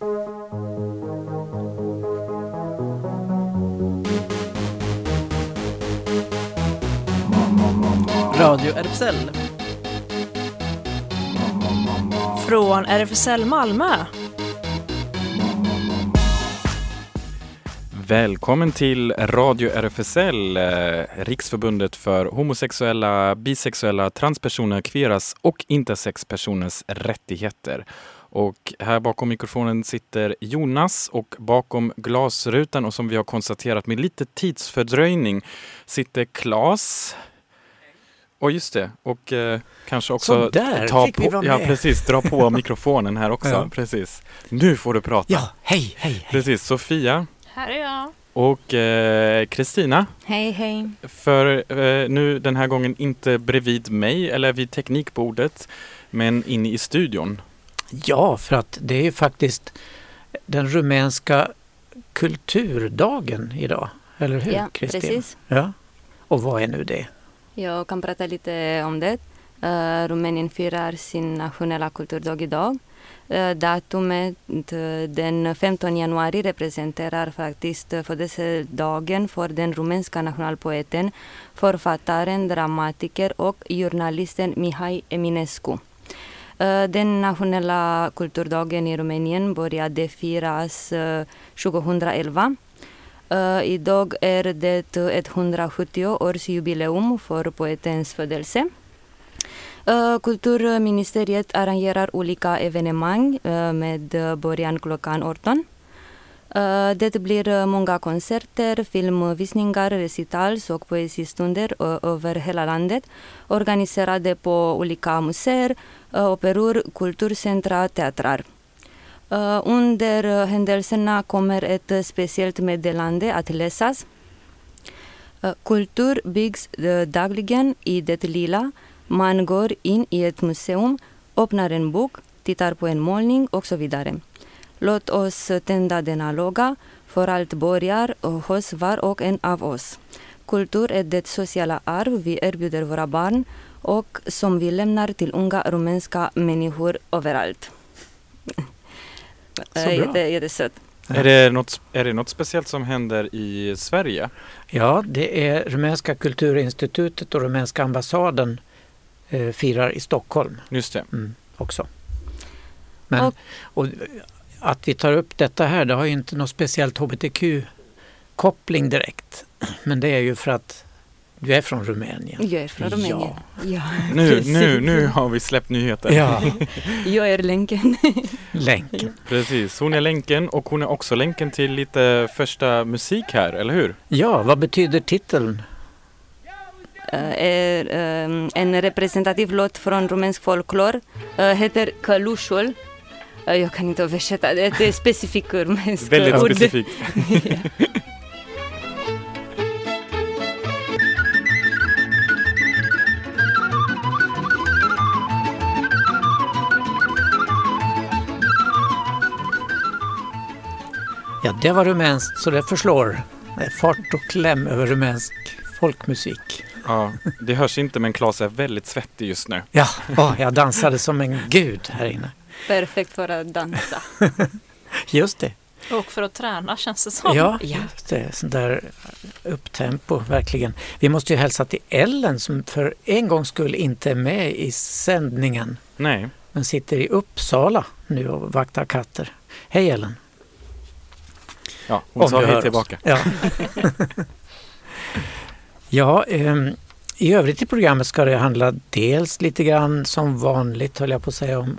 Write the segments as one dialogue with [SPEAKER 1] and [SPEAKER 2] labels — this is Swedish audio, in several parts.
[SPEAKER 1] Radio RFSL.
[SPEAKER 2] Från RFSL Malmö.
[SPEAKER 3] Välkommen till Radio RFSL, eh, Riksförbundet för homosexuella, bisexuella, transpersoner, kveras och intersexpersoners rättigheter. Och här bakom mikrofonen sitter Jonas och bakom glasrutan och som vi har konstaterat med lite tidsfördröjning sitter Klas. Och just det, och eh, kanske också
[SPEAKER 4] Så där
[SPEAKER 3] ta på, ja, precis, dra på mikrofonen här också.
[SPEAKER 4] Ja.
[SPEAKER 3] Precis. Nu får du prata.
[SPEAKER 4] Ja, hej, hej, hej.
[SPEAKER 3] Precis, Sofia
[SPEAKER 2] Här är jag.
[SPEAKER 3] och eh, Kristina.
[SPEAKER 5] Hej, hej.
[SPEAKER 3] För eh, nu den här gången inte bredvid mig eller vid teknikbordet, men inne i studion.
[SPEAKER 4] Ja, för att det är ju faktiskt den rumänska kulturdagen idag. Eller hur,
[SPEAKER 5] Ja,
[SPEAKER 4] Kristina?
[SPEAKER 5] precis.
[SPEAKER 4] Ja. Och vad är nu det?
[SPEAKER 5] Jag kan prata lite om det. Uh, Rumänien firar sin nationella kulturdag idag. Uh, datumet uh, den 15 januari representerar faktiskt födelsedagen för den rumänska nationalpoeten, författaren, dramatiker och journalisten Mihai Eminescu. Eh, den nationella kulturdagen i Rumänien började firas eh, 2011 eh, idag är det 170-årsjubileum för poetens födelse. Kulturministeriet arrangerar olika evenemang med början klockan 18. Eh, det blir eh, många konserter, filmvisningar, recitals och poesistunder över hela landet organiserade på olika museer, eh, operor, kulturcentra, teatrar. Under händelserna kommer ett speciellt meddelande att läsas. Kultur byggs dagligen i det lilla. Man går in i ett museum, öppnar en bok, tittar på en målning och så vidare. Låt oss tända denna låga, för allt börjar hos var och en av oss. Kultur är det sociala arv vi erbjuder våra barn och som vi lämnar till unga rumänska människor överallt.
[SPEAKER 4] Så bra.
[SPEAKER 5] Jätte, jättesött.
[SPEAKER 4] Ja.
[SPEAKER 3] Är, det något, är det något speciellt som händer i Sverige?
[SPEAKER 4] Ja, det är Rumänska kulturinstitutet och Rumänska ambassaden eh, firar i Stockholm
[SPEAKER 3] Just det.
[SPEAKER 4] mm, också. Men,
[SPEAKER 5] Och-
[SPEAKER 4] och, att vi tar upp detta här, det har ju inte något speciellt hbtq-koppling direkt. Men det är ju för att du är från Rumänien.
[SPEAKER 5] Jag är från Rumänien. Ja.
[SPEAKER 3] Nu, nu, nu har vi släppt nyheten.
[SPEAKER 4] Ja,
[SPEAKER 5] Jag är länken.
[SPEAKER 4] länken.
[SPEAKER 3] Precis, hon är länken och hon är också länken till lite första musik här, eller hur?
[SPEAKER 4] Ja, vad betyder titeln?
[SPEAKER 5] Eh, är eh, en representativ låt från rumänsk folklor. Uh, heter Călușul. Jag kan inte översätta det. Det är specifikt rumänsk
[SPEAKER 3] Väldigt
[SPEAKER 5] ord.
[SPEAKER 3] specifikt.
[SPEAKER 4] Ja, det var rumänskt så det förslår. Det är fart och kläm över rumänsk folkmusik.
[SPEAKER 3] Ja, det hörs inte men Claes är väldigt svettig just nu.
[SPEAKER 4] Ja, åh, jag dansade som en gud här inne.
[SPEAKER 5] Perfekt för att dansa.
[SPEAKER 4] Just det.
[SPEAKER 2] Och för att träna känns det som.
[SPEAKER 4] Ja, just det. Sån där upptempo, verkligen. Vi måste ju hälsa till Ellen som för en gångs skull inte är med i sändningen.
[SPEAKER 3] Nej,
[SPEAKER 4] Men sitter i Uppsala nu och vaktar katter. Hej Ellen!
[SPEAKER 3] ja, hon
[SPEAKER 4] Om
[SPEAKER 3] sa hej tillbaka.
[SPEAKER 4] Ja, ja ehm, i övrigt i programmet ska det handla dels lite grann som vanligt höll jag på att säga om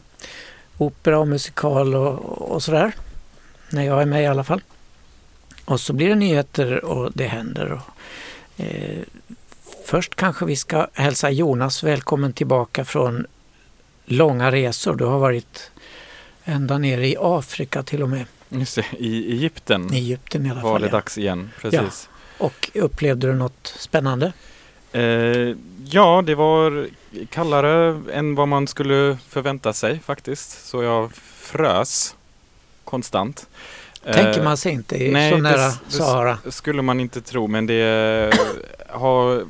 [SPEAKER 4] opera och musikal och, och sådär. När jag är med i alla fall. Och så blir det nyheter och det händer. Och, eh, först kanske vi ska hälsa Jonas välkommen tillbaka från långa resor. Du har varit ända nere i Afrika till och med.
[SPEAKER 3] Just det, i Egypten
[SPEAKER 4] I Egypten i alla
[SPEAKER 3] var
[SPEAKER 4] fall.
[SPEAKER 3] det
[SPEAKER 4] ja.
[SPEAKER 3] dags igen. Precis.
[SPEAKER 4] Och upplevde du något spännande?
[SPEAKER 3] Eh, ja, det var kallare än vad man skulle förvänta sig faktiskt. Så jag frös konstant.
[SPEAKER 4] Tänker
[SPEAKER 3] Eh,
[SPEAKER 4] man sig inte i
[SPEAKER 3] nej,
[SPEAKER 4] så
[SPEAKER 3] det-
[SPEAKER 4] nära
[SPEAKER 3] det-
[SPEAKER 4] Sahara.
[SPEAKER 3] skulle man inte tro, men det har...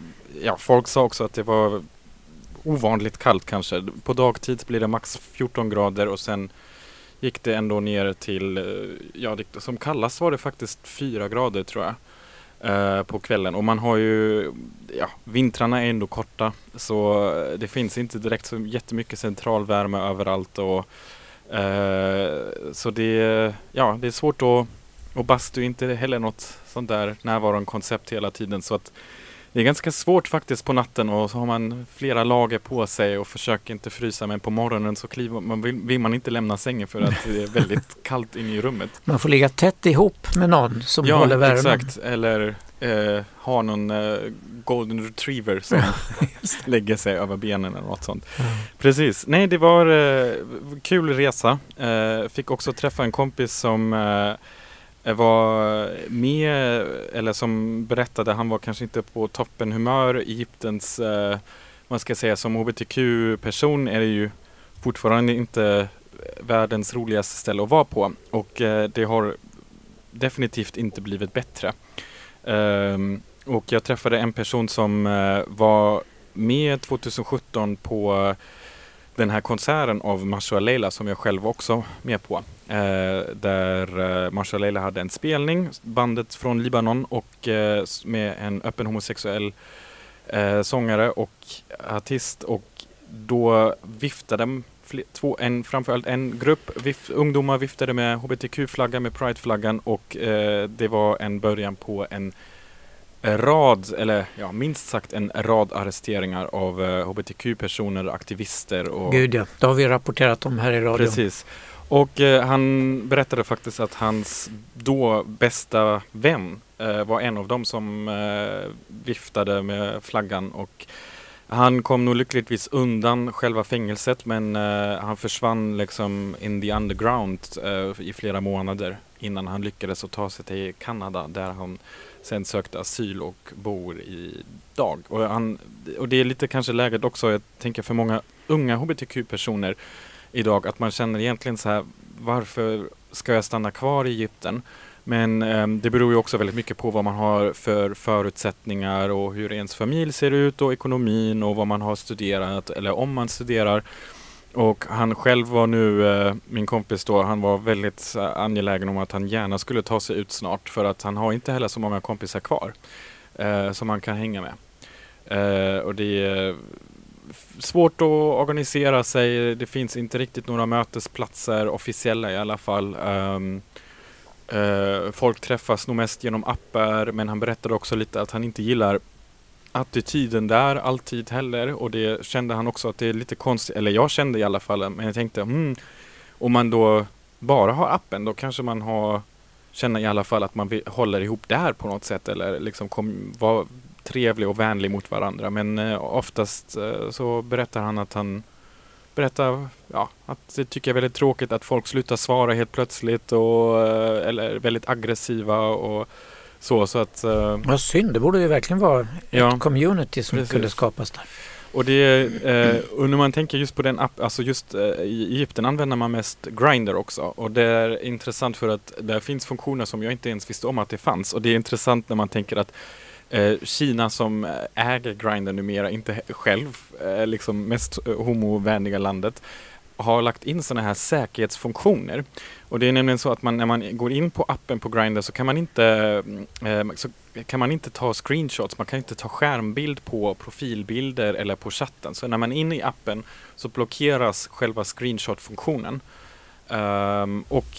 [SPEAKER 3] Ja, folk sa också att det var ovanligt kallt kanske. På dagtid blir det max 14 grader och sen gick det ändå ner till, eh, ja det, som kallast var det faktiskt fyra grader tror jag. Eh, på kvällen. Och man har ju, ja vintrarna är ändå korta så eh, det finns inte direkt så jättemycket centralvärme överallt och eh, så det, ja det är svårt att, och bastu är inte heller något sånt där närvarande koncept hela tiden. Så att det är ganska svårt faktiskt på natten och så har man flera lager på sig och försöker inte frysa men på morgonen så kliver man, vill, vill man inte lämna sängen för att det är väldigt kallt inne i rummet.
[SPEAKER 4] Man får ligga tätt ihop med någon som
[SPEAKER 3] ja,
[SPEAKER 4] håller värmen.
[SPEAKER 3] exakt. Eller eh, ha någon eh, golden retriever som lägger sig över benen eller något sånt.
[SPEAKER 4] Ja.
[SPEAKER 3] Precis. Nej, det var eh, kul resa. Eh, fick också träffa en kompis som eh, Eh, var med, eller som berättade, han var kanske inte på toppen humör. Egyptens, eh, man ska säga som hbtq-person är det ju fortfarande inte världens roligaste ställe att vara på och eh, det har definitivt inte blivit bättre. Um, och jag träffade en person som uh, var med 2017 på den här konserten av Masha Leila som jag själv också var med på. Eh, där eh, Masha Leila hade en spelning, bandet från Libanon och eh, med en öppen homosexuell sångare och artist och då viftade två, en, framförallt en grupp vif, ungdomar viftade med hbtq-flaggan, med prideflaggan och eh, det var en början på en rad, eller ja, minst sagt en rad arresteringar av eh, hbtq-personer, aktivister och
[SPEAKER 4] Gud ja, det har vi rapporterat om här i radion.
[SPEAKER 3] Precis. Och eh, han berättade faktiskt att hans då bästa vän eh, var en av dem som eh, viftade med flaggan och han kom nog lyckligtvis undan själva fängelset men eh, han försvann liksom in the underground eh, i flera månader innan han lyckades att ta sig till Kanada där han sen sökte asyl och bor idag. Och, han, och det är lite kanske läget också, jag tänker för många unga hbtq-personer idag att man känner egentligen så här varför ska jag stanna kvar i Egypten? Men eh, det beror ju också väldigt mycket på vad man har för förutsättningar och hur ens familj ser ut och ekonomin och vad man har studerat eller om man studerar. Och han själv var nu, eh, min kompis då, han var väldigt eh, angelägen om att han gärna skulle ta sig ut snart för att han har inte heller så många kompisar kvar eh, som han kan hänga med. Eh, och det svårt att organisera sig. Det finns inte riktigt några mötesplatser, officiella i alla fall. Um, uh, folk träffas nog mest genom appar men han berättade också lite att han inte gillar attityden där alltid heller och det kände han också att det är lite konstigt, eller jag kände i alla fall, men jag tänkte hmm, om man då bara har appen då kanske man har känner i alla fall att man håller ihop där på något sätt eller liksom kom, var, trevlig och vänlig mot varandra men eh, oftast eh, så berättar han att han berättar ja, att det tycker jag är väldigt tråkigt att folk slutar svara helt plötsligt och eh, eller väldigt aggressiva och så så att
[SPEAKER 4] Vad synd, det borde ju verkligen vara
[SPEAKER 3] Ja.
[SPEAKER 4] ett community som
[SPEAKER 3] Precis.
[SPEAKER 4] kunde skapas där.
[SPEAKER 3] Och det, eh, och när man tänker just på den app, alltså just eh, i Egypten använder man mest Grindr också. Och det är intressant för att där finns funktioner som jag inte ens visste om att det fanns. Och det är intressant när man tänker att eh, Kina som äger Grindr numera, inte själv eh, liksom mest eh, homovänliga landet, har lagt in sådana här säkerhetsfunktioner. Och det är nämligen så att man, när man går in på appen på Grindr så kan man inte mm, eh, så kan man inte ta screenshots, man kan inte ta skärmbild på profilbilder eller på chatten. Så när man är inne i appen så blockeras själva screenshot-funktionen. Ehm, och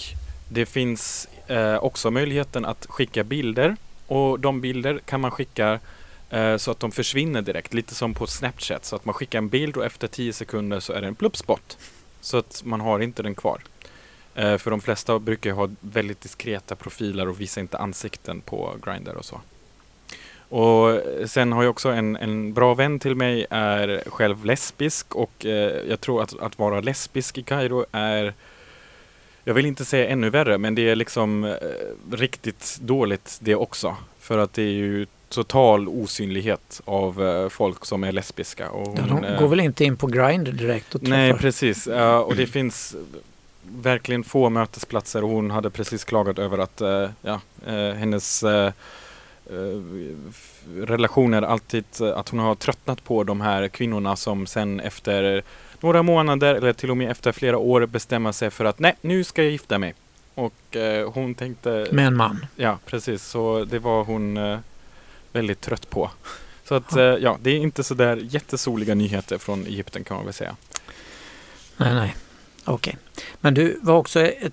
[SPEAKER 3] det finns eh, också möjligheten att skicka bilder och de bilder kan man skicka eh, så att de försvinner direkt, lite som på Snapchat. Så att man skickar en bild och efter 10 sekunder så är det en pluppspott. Så att man har inte den kvar. Eh, för de flesta brukar ju ha väldigt diskreta profiler och visar inte ansikten på Grindr och så. Och sen har jag också en, en bra vän till mig är själv lesbisk och eh, jag tror att, att vara lesbisk i Kairo är jag vill inte säga ännu värre men det är liksom eh, riktigt dåligt det också. För att det är ju total osynlighet av eh, folk som är lesbiska. Och
[SPEAKER 4] Ja,
[SPEAKER 3] hon,
[SPEAKER 4] de
[SPEAKER 3] eh,
[SPEAKER 4] går väl inte in på Grindr direkt och träffar?
[SPEAKER 3] Nej, precis. Ja, och det finns verkligen få mötesplatser och hon hade precis klagat över att eh, ja, eh, hennes eh, eh, relationer alltid, eh, att hon har tröttnat på de här kvinnorna som sen efter några månader eller till och med efter flera år bestämma sig för att nej, nu ska jag gifta mig. Och eh, hon tänkte...
[SPEAKER 4] Med en man?
[SPEAKER 3] Ja, precis. Så det var hon eh, väldigt trött på. Så att. Eh, ja, det är inte så där jättesoliga nyheter från Egypten kan man väl säga.
[SPEAKER 4] Nej, nej. Okej. Okay. Men du var också ett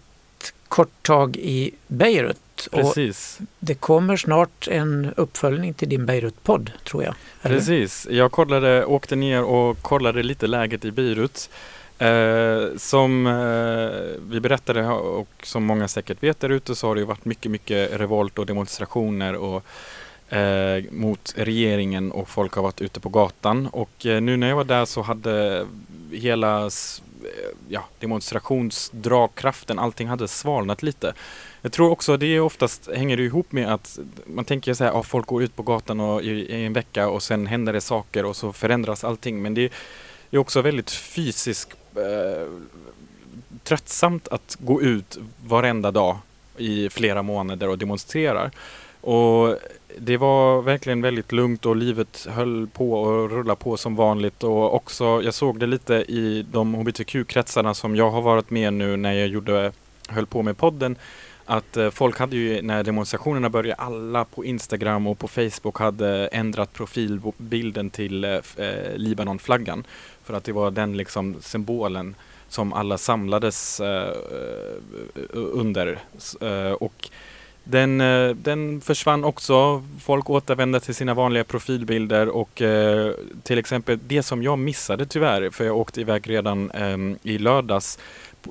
[SPEAKER 4] kort tag i Beirut.
[SPEAKER 3] Precis.
[SPEAKER 4] Och det kommer snart en uppföljning till din Beirut-podd tror jag.
[SPEAKER 3] Eller? Precis. Jag kollade, åkte ner och kollade lite läget i Beirut. Eh, som eh, vi berättade och som många säkert vet där ute så har det varit mycket, mycket revolt och demonstrationer och eh, mot regeringen och folk har varit ute på gatan. Och eh, nu när jag var där så hade hela eh, ja, demonstrationsdragkraften, allting hade svalnat lite. Jag tror också det oftast hänger det ihop med att man tänker så här, ja, folk går ut på gatan och i, i, en vecka och sen händer det saker och så förändras allting. Men det är också väldigt fysiskt eh, tröttsamt att gå ut varenda dag i flera månader och demonstrera. Och det var verkligen väldigt lugnt och livet höll på att rulla på som vanligt och också, jag såg det lite i de hbtq-kretsarna som jag har varit med nu när jag gjorde, höll på med podden att eh, folk hade ju när demonstrationerna började, alla på Instagram och på Facebook hade ändrat profilbilden till eh, eh Libanonflaggan. För att det var den liksom symbolen som alla samlades eh, eh under. Eh, och den, eh, den försvann också. Folk återvände till sina vanliga profilbilder och eh, till exempel det som jag missade tyvärr, för jag åkte iväg redan eh, i lördags.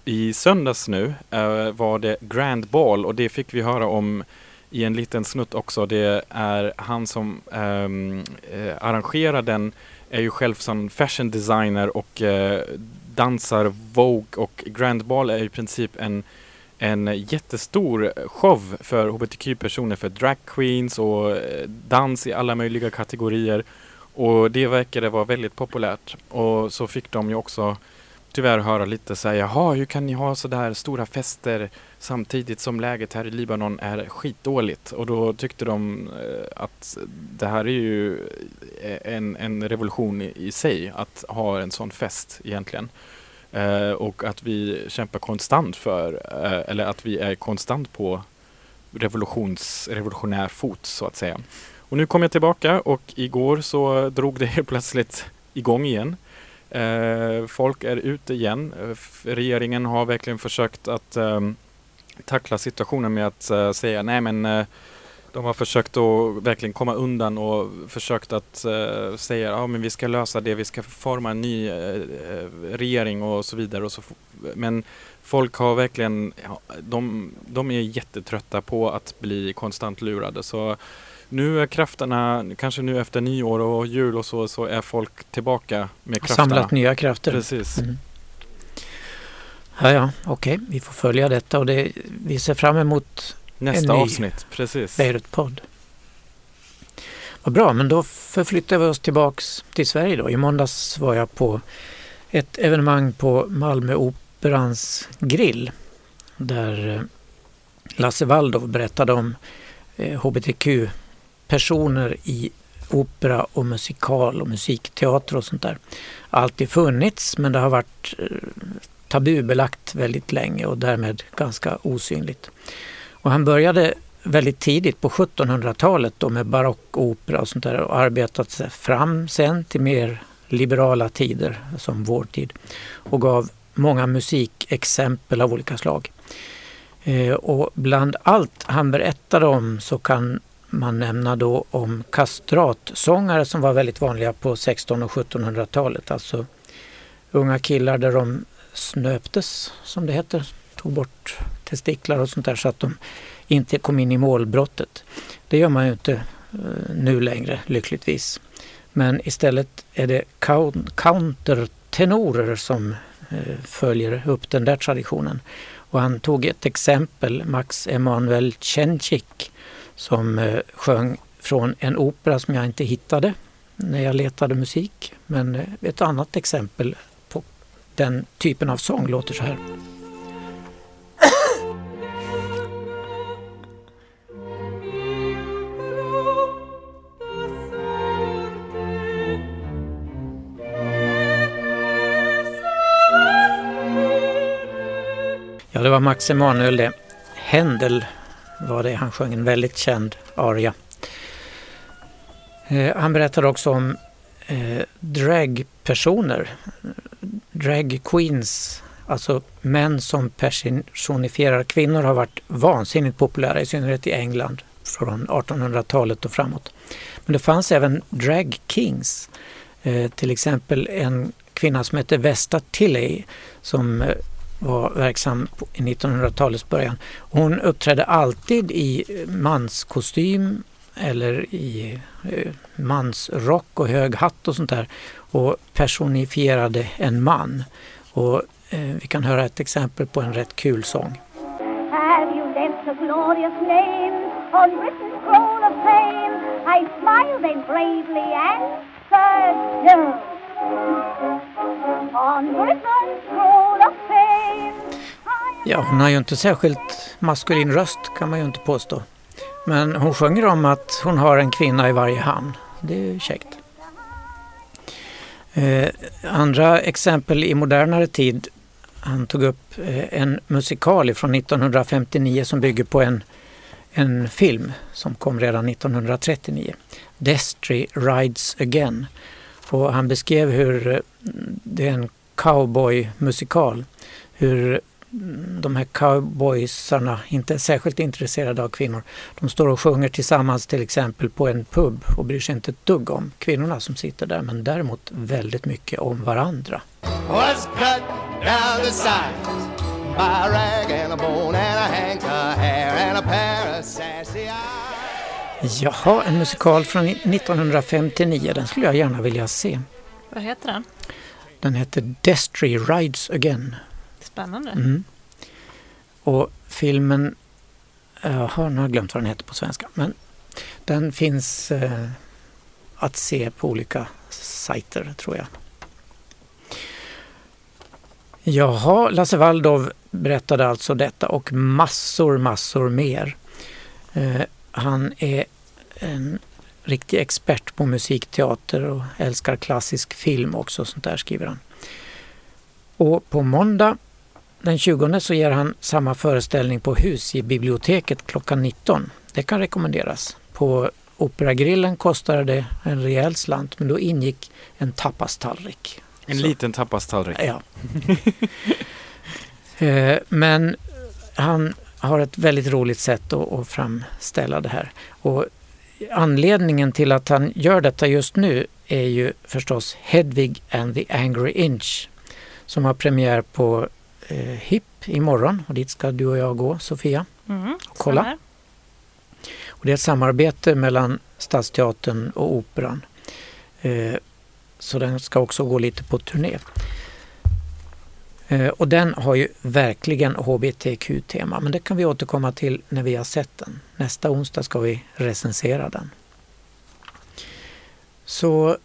[SPEAKER 3] I söndags nu eh, var det Grand Ball och det fick vi höra om i en liten snutt också. Det är han som um, arrangerar den är ju själv som fashion designer och uh, dansar Vogue och Grand Ball är i princip en en jättestor show för hbtq-personer, för drag queens och dans i alla möjliga kategorier. Och det verkade vara väldigt populärt. Och så fick de ju också tyvärr höra lite så här, jaha, hur kan ni ha så där stora fester samtidigt som läget här i Libanon är skitdåligt? Och då tyckte de eh, att det här är ju eh, en, en revolution i, i sig, att ha en sån fest egentligen. Eh, och att vi kämpar konstant för, eh, eller att vi är konstant på revolutions, revolutionär fot så att säga. Och nu kom jag tillbaka och igår så drog det helt plötsligt igång igen. Eh, folk är ute igen. Eh, regeringen har verkligen försökt att ehm, tackla situationen med att eh, säga nej men eh, de har försökt att verkligen komma undan och försökt att uh, säga ja men vi ska lösa det, vi ska forma en ny regering och så vidare. Och så men folk har verkligen, ja, de, de är jättetrötta på att bli konstant lurade. Så nu är krafterna, kanske nu efter nyår och jul och så, så är folk tillbaka med krafterna.
[SPEAKER 4] Samlat nya krafter.
[SPEAKER 3] Precis. Mm.
[SPEAKER 4] Ja, ja, okej, okay. vi får följa detta och det, vi ser fram emot
[SPEAKER 3] nästa en avsnitt. Precis.
[SPEAKER 4] Beirut-podd. Vad bra, men då förflyttar vi oss tillbaks till Sverige då. I måndags var jag på ett evenemang på Malmö Operans grill där eh, Lasse Waldorf berättade om eh, personer i opera och musikal och musikteater och sånt där. Alltid funnits men det har varit eh, tabubelagt väldigt länge och därmed ganska osynligt. Och han började väldigt tidigt på 1700-talet då med barockopera och sånt där och arbetat sig fram sen till mer liberala tider som vår tid och gav många musikexempel av olika slag. Eh, och bland allt han berättade om så kan man nämna då om kastratsångare som var väldigt vanliga på 1600 och 1700-talet. Alltså unga killar där de snöptes, som det heter, tog bort testiklar och sånt där så att de inte kom in i målbrottet. Det gör man ju inte eh, nu längre, lyckligtvis. Men istället är det countertenorer som eh, följer upp den där traditionen. Och han tog ett exempel, Max Emanuel Cencik, som eh, sjöng från en opera som jag inte hittade när jag letade musik. Men eh, ett annat exempel på den typen av sång låter så här. Ja, det var Max Emanuel det. Händel var det. Han sjöng en väldigt känd aria. Eh, han berättade också om eh, dragpersoner, drag queens, alltså män som personifierar kvinnor har varit vansinnigt populära, i synnerhet i England från 1800-talet och framåt. Men det fanns även drag kings, eh, till exempel en kvinna som hette Vesta Tilley som eh, var verksam i 1900-talets början. Hon uppträdde alltid i eh, manskostym eller i eh, mansrock och hög hatt och sånt där och personifierade en man. Och eh, vi kan höra ett exempel på en rätt kul sång. Have you left a glorious name on Britain's scroll of fame? I smiled then bravely answered no. Ja, hon har ju inte särskilt maskulin röst kan man ju inte påstå. Men hon sjunger om att hon har en kvinna i varje hamn. Det är ju käckt. Eh, andra exempel i modernare tid. Han tog upp eh, en musikal från 1959 som bygger på en, en film som kom redan 1939. Destry Rides Again. Och han beskrev hur eh, det är en cowboymusikal. Hur mm, de här cowboysarna inte är särskilt intresserade av kvinnor. De står och sjunger tillsammans till exempel på en pub och bryr sig inte ett dugg om kvinnorna som sitter där men däremot väldigt mycket om varandra. Jaha, en musikal från 1959, den skulle jag gärna vilja se.
[SPEAKER 2] Vad heter den?
[SPEAKER 4] Den heter Destry Rides Again.
[SPEAKER 2] Spännande.
[SPEAKER 4] Mm. Och filmen, jaha, nu har jag glömt vad den heter på svenska, men den finns eh, att se på olika sajter tror jag. Jaha, Lasse Waldorf berättade alltså detta och massor, massor mer. Eh, han är en riktig expert på musikteater och älskar klassisk film också, sånt där skriver han. Och på måndag den 20 så ger han samma föreställning på hus i biblioteket klockan 19. Det kan rekommenderas. På Operagrillen kostade det en rejäl slant men då ingick en tapastallrik.
[SPEAKER 3] En så. liten tapastallrik?
[SPEAKER 4] Ja. Eh, men han har ett väldigt roligt sätt att, att framställa det här. Och anledningen till att han gör detta just nu är ju förstås Hedvig and the Angry Inch som har premiär på eh, HIP imorgon och dit ska du och jag gå, Sofia,
[SPEAKER 2] mm,
[SPEAKER 4] och kolla. Och det är ett samarbete mellan Stadsteatern och Operan. Eh, så den ska också gå lite på turné. Eh, och den har ju verkligen HBTQ-tema, men det kan vi återkomma till när vi har sett den. Nästa onsdag ska vi recensera den. Så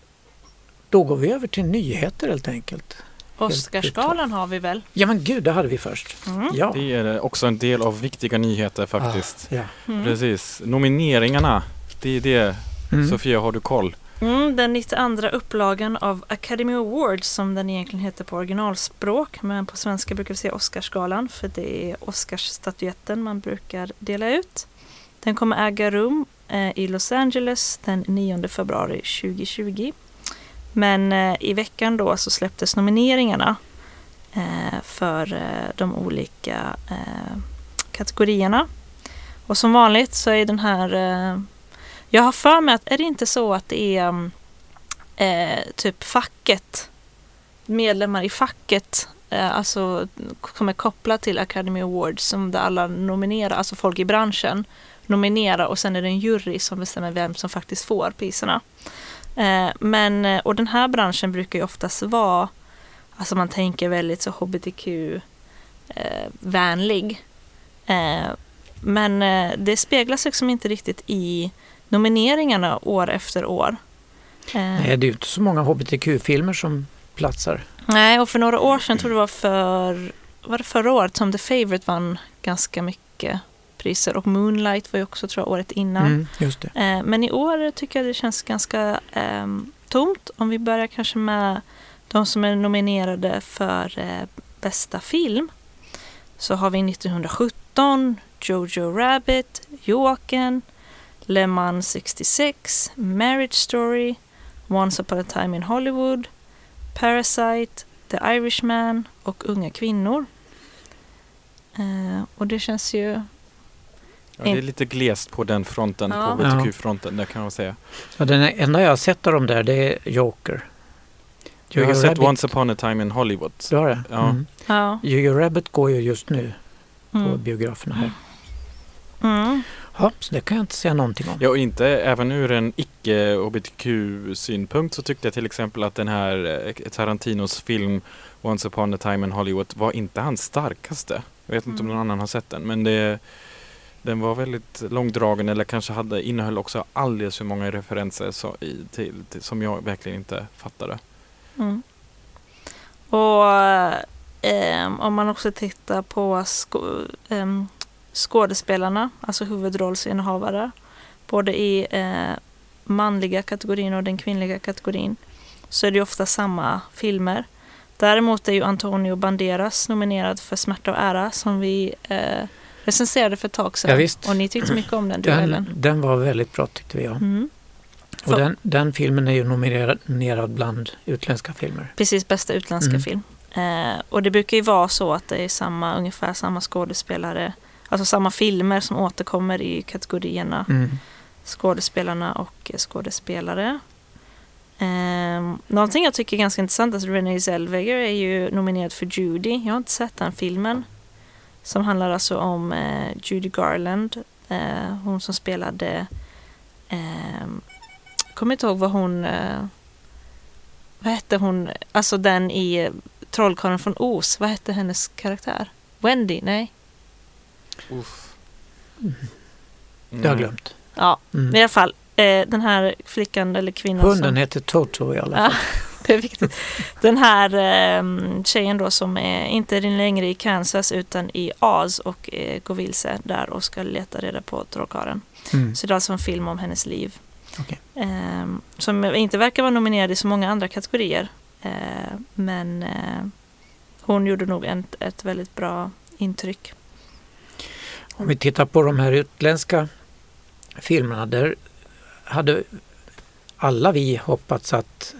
[SPEAKER 4] då går vi över till nyheter helt enkelt.
[SPEAKER 2] Oscarsgalan har vi väl?
[SPEAKER 4] Ja men gud, det hade vi först.
[SPEAKER 2] Mm.
[SPEAKER 4] Ja.
[SPEAKER 3] Det är också en del av viktiga nyheter faktiskt.
[SPEAKER 4] Ah, ja.
[SPEAKER 3] mm. Precis. Nomineringarna, det är det. Mm. Sofia, har du koll?
[SPEAKER 2] Mm, den 92 upplagan av Academy Awards som den egentligen heter på originalspråk men på svenska brukar vi säga Oscarsgalan för det är Oscarsstatyetten man brukar dela ut. Den kommer äga rum eh, i Los Angeles den 9 februari 2020. Men eh, i veckan då så släpptes nomineringarna eh, för eh, de olika eh, kategorierna. Och som vanligt så är den här... Eh, jag har för mig att är det inte så att det är mm, eh, typ facket, medlemmar i facket, eh, alltså som är kopplat till Academy Awards som där alla nominerar, alltså folk i branschen nominerar och sen är det en jury som bestämmer vem som faktiskt får priserna. Eh, men, eh, och den här branschen brukar ju oftast vara, alltså man tänker väldigt så hbtq-vänlig. Eh, eh, men det speglas liksom inte riktigt i nomineringarna år efter år.
[SPEAKER 4] Nej, det är ju inte så många hbtq-filmer som platsar.
[SPEAKER 2] Nej, och för några år sedan, tror det var för var det förra året, som The Favourite vann ganska mycket priser och Moonlight var ju också tror jag året innan.
[SPEAKER 4] Mm, just det.
[SPEAKER 2] Eh, men i år tycker jag det känns ganska eh, tomt. Om vi börjar kanske med de som är nominerade för eh, bästa film så har vi 1917 Jojo Rabbit, Joakim, Le Mans 66, Marriage Story, Once upon a time in Hollywood, Parasite, The Irishman och Unga kvinnor. Eh, och det känns ju...
[SPEAKER 3] Ja, det är lite glest på den fronten,
[SPEAKER 2] Ja.
[SPEAKER 3] på HBTQ-fronten, det kan man säga.
[SPEAKER 4] Ja, den enda jag har sett av dem där det är Joker.
[SPEAKER 3] Jag har sett
[SPEAKER 4] Rabbit-
[SPEAKER 3] Once upon a time in Hollywood.
[SPEAKER 4] Du har det?
[SPEAKER 3] Ja.
[SPEAKER 4] Mm.
[SPEAKER 2] Ja.
[SPEAKER 4] Jojo Rabbit går ju just nu på
[SPEAKER 2] Mm.
[SPEAKER 4] biograferna här.
[SPEAKER 2] Mm.
[SPEAKER 4] Ja, så det kan jag inte säga någonting om.
[SPEAKER 3] Ja, och inte även ur en icke-HBTQ-synpunkt så tyckte jag till exempel att den här eh, Tarantinos film Once upon a time in Hollywood var inte hans starkaste. Jag vet inte om
[SPEAKER 2] Mm.
[SPEAKER 3] någon annan har sett den, men det, den var väldigt långdragen eller kanske hade, innehöll också alldeles för många referenser så, i, till, till, som jag verkligen inte fattade.
[SPEAKER 2] Mm. Och ehm, om man också tittar på skå, ehm, skådespelarna, alltså huvudrollsinnehavare, både i eh, manliga kategorin och den kvinnliga kategorin, så är det ofta samma filmer. Däremot är ju Antonio Banderas nominerad för Smärta och ära som vi eh, recenserade för ett tag sedan.
[SPEAKER 4] Ja.
[SPEAKER 2] Och ni tyckte mycket om den, du Ellen.
[SPEAKER 4] Den, den var väldigt bra tyckte vi. Ja.
[SPEAKER 2] Mm.
[SPEAKER 4] Och
[SPEAKER 2] För-
[SPEAKER 4] den, den filmen är ju nominerad nominerad bland utländska filmer.
[SPEAKER 2] Precis, bästa utländska
[SPEAKER 4] Mm.
[SPEAKER 2] film. Eh, och det brukar ju vara så att det är samma, ungefär samma skådespelare, alltså samma filmer som återkommer i kategorierna
[SPEAKER 4] Mm.
[SPEAKER 2] skådespelarna och eh, skådespelare. Eh, någonting jag tycker är ganska intressant, alltså Renée Zellweger är ju nominerad för Judy. Jag har inte sett den filmen. Som handlar alltså om eh, Judy Garland, eh, hon som spelade eh, kommer inte ihåg vad hon eh, vad hette hon, alltså den i eh, Trollkarlen från Oz, vad hette hennes karaktär? Wendy? Nej?
[SPEAKER 3] Uff.
[SPEAKER 4] Det har jag glömt.
[SPEAKER 2] Ja,
[SPEAKER 4] Mm.
[SPEAKER 2] i alla fall eh, den här flickan eller kvinnan
[SPEAKER 4] Hunden
[SPEAKER 2] som...
[SPEAKER 4] heter Toto i alla fall.
[SPEAKER 2] det är viktigt. Den här eh, tjejen då som är inte längre i Kansas utan i Oz och eh, går vilse där och ska leta reda på trollkarlen.
[SPEAKER 4] Mm.
[SPEAKER 2] Så det är alltså en film om hennes liv.
[SPEAKER 4] Okej.
[SPEAKER 2] Eh, som inte verkar vara nominerad i så många andra kategorier. Eh, men hon gjorde nog ett, ett väldigt bra intryck.
[SPEAKER 4] Om vi tittar på de här utländska filmerna där hade alla vi hoppats att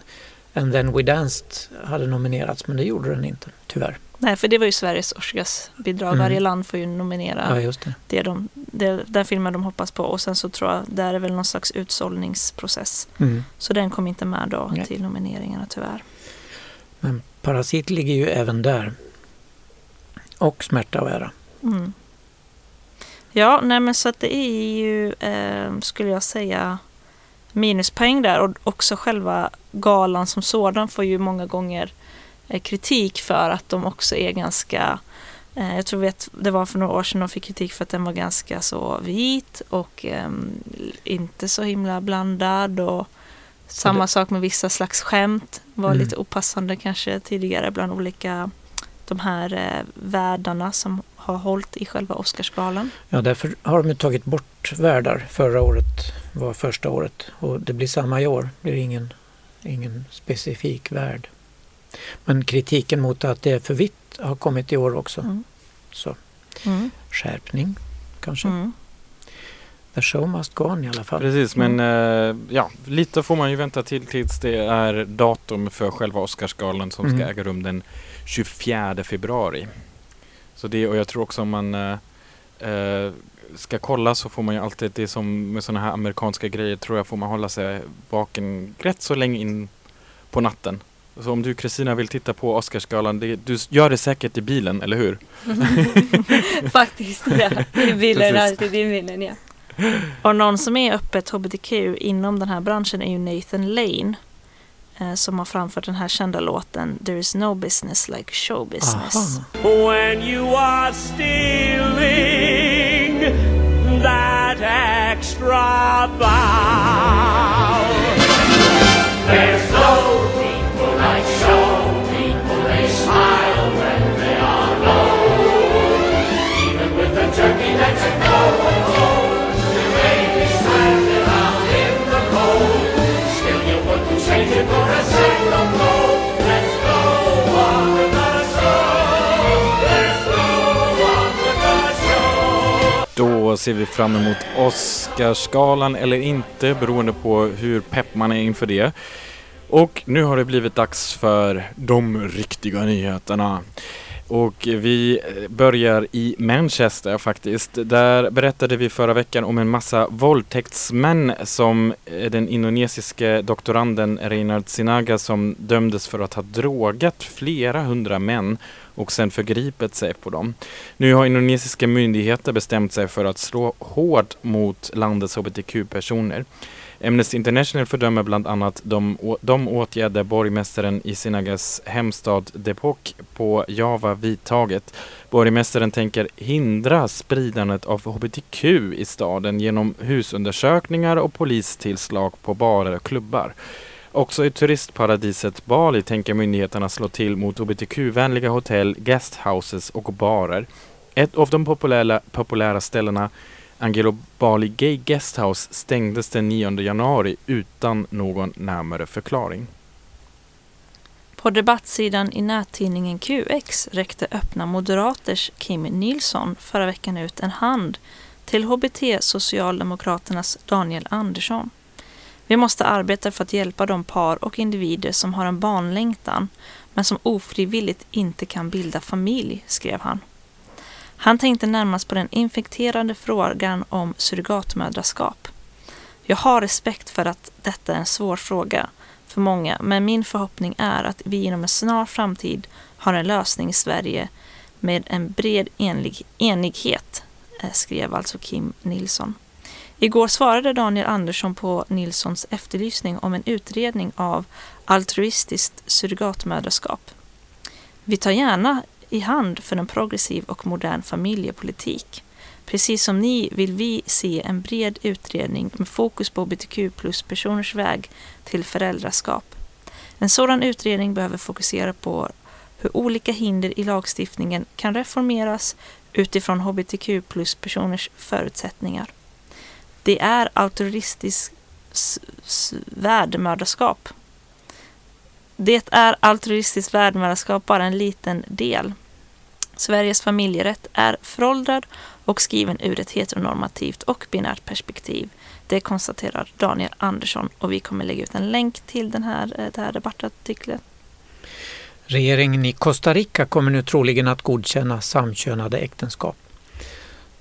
[SPEAKER 4] And then we danced hade nominerats men det gjorde den inte, tyvärr.
[SPEAKER 2] Nej, för det var ju Sveriges Oscarsbidrag.
[SPEAKER 4] Mm.
[SPEAKER 2] Varje land får ju nominera
[SPEAKER 4] Ja, det.
[SPEAKER 2] det de, det, den filmen de hoppas på. Och sen så tror jag där är väl någon slags utsållningsprocess.
[SPEAKER 4] Mm.
[SPEAKER 2] Så den kom inte med då
[SPEAKER 4] Nej.
[SPEAKER 2] till nomineringarna tyvärr.
[SPEAKER 4] Men Parasit ligger ju även där. Och Smärta och ära.
[SPEAKER 2] Mm. Ja, nej men så att det är ju, eh, skulle jag säga, minuspoäng där. Och också själva galan som sådan får ju många gånger eh, kritik för att de också är ganska eh, jag tror vet, det var för några år sedan de fick kritik för att den var ganska så vit och ehm, inte så himla blandad. Och samma sak med vissa slags skämt. Var
[SPEAKER 4] Mm.
[SPEAKER 2] lite opassande kanske tidigare bland olika de här eh, värdarna som har hållit i själva Oscarsgalan.
[SPEAKER 4] Ja, därför har de ju tagit bort värdar. Förra året var första året och det blir samma i år. Det blir ingen, ingen specifik värd. Men kritiken mot att det är för vitt har kommit i år också.
[SPEAKER 2] Mm.
[SPEAKER 4] Så
[SPEAKER 2] Mm.
[SPEAKER 4] skärpning kanske.
[SPEAKER 2] Mm.
[SPEAKER 4] The show must go on i alla fall.
[SPEAKER 3] Precis, men eh, ja, lite får man ju vänta till tills det är datum för själva Oscarsgalan som
[SPEAKER 4] Mm.
[SPEAKER 3] ska äga rum den 24 februari. Så det, och jag tror också om man eh, eh, ska kolla så får man ju alltid, det är som med sådana här amerikanska grejer tror jag får man hålla sig vaken rätt så länge in på natten. Så om du Kristina vill titta på Oscarsgalan, det, du gör det säkert i bilen, eller hur?
[SPEAKER 5] Faktiskt, ja. I bilen, alltid i bilen, ja.
[SPEAKER 2] Och någon som är öppet hbtq inom den här branschen är ju Nathan Lane. Eh, Som har framfört den här kända låten There is no business like show business.
[SPEAKER 4] Aha.
[SPEAKER 6] when you are stealing that extra bow.
[SPEAKER 3] Ser vi fram emot Oscarsgalan eller inte beroende på hur pepp man är inför det. Och nu har det blivit dags för de riktiga nyheterna. Och vi eh, börjar i Manchester faktiskt. Där berättade vi förra veckan om en massa våldtäktsmän som eh, den indonesiske doktoranden Reinhard Sinaga som dömdes för att ha drogat flera hundra män och sen förgripit sig på dem. Nu har indonesiska myndigheter bestämt sig för att slå hårt mot landets hbtq-personer. Amnesty International fördömer bland annat de, de åtgärder borgmästaren i Sinagas hemstad Depok på Java vidtagit. Borgmästaren tänker hindra spridandet av hbtq i staden genom husundersökningar och polistillslag på barer och klubbar. Också i turistparadiset Bali tänker myndigheterna slå till mot hbtq-vänliga hotell, guesthouses och barer. Ett av de populära, populära ställena Angelo Bali Gay Guesthouse stängdes den 9 januari utan någon närmare förklaring.
[SPEAKER 2] På debattsidan i nättidningen QX räckte öppna moderaters Kim Nilsson förra veckan ut en hand till HBT-socialdemokraternas Daniel Andersson. Vi måste arbeta för att hjälpa de par och individer som har en barnlängtan men som ofrivilligt inte kan bilda familj, skrev han. Han tänkte närmast på den infekterade frågan om surrogatmödraskap. Jag har respekt för att detta är en svår fråga för många, men min förhoppning är att vi inom en snar framtid har en lösning i Sverige med en bred enlig, enighet, eh, skrev alltså Kim Nilsson. Igår svarade Daniel Andersson på Nilssons efterlysning om en utredning av altruistiskt surrogatmödraskap. Vi tar gärna i hand för en progressiv och modern familjepolitik. Precis som ni vill vi se en bred utredning med fokus på hbtq plus-personers väg till föräldraskap. En sådan utredning behöver fokusera på hur olika hinder i lagstiftningen kan reformeras utifrån hbtq plus-personers förutsättningar. Det är altruistiskt värdmördarskap. Det är altruistiskt värdmördarskap bara en liten del. Sveriges familjerätt är föråldrad och skriven ur ett heteronormativt och binärt perspektiv. Det konstaterar Daniel Andersson och vi kommer lägga ut en länk till den här, eh, det den här debattartikeln.
[SPEAKER 4] Regeringen i Costa Rica kommer nu troligen att godkänna samkönade äktenskap.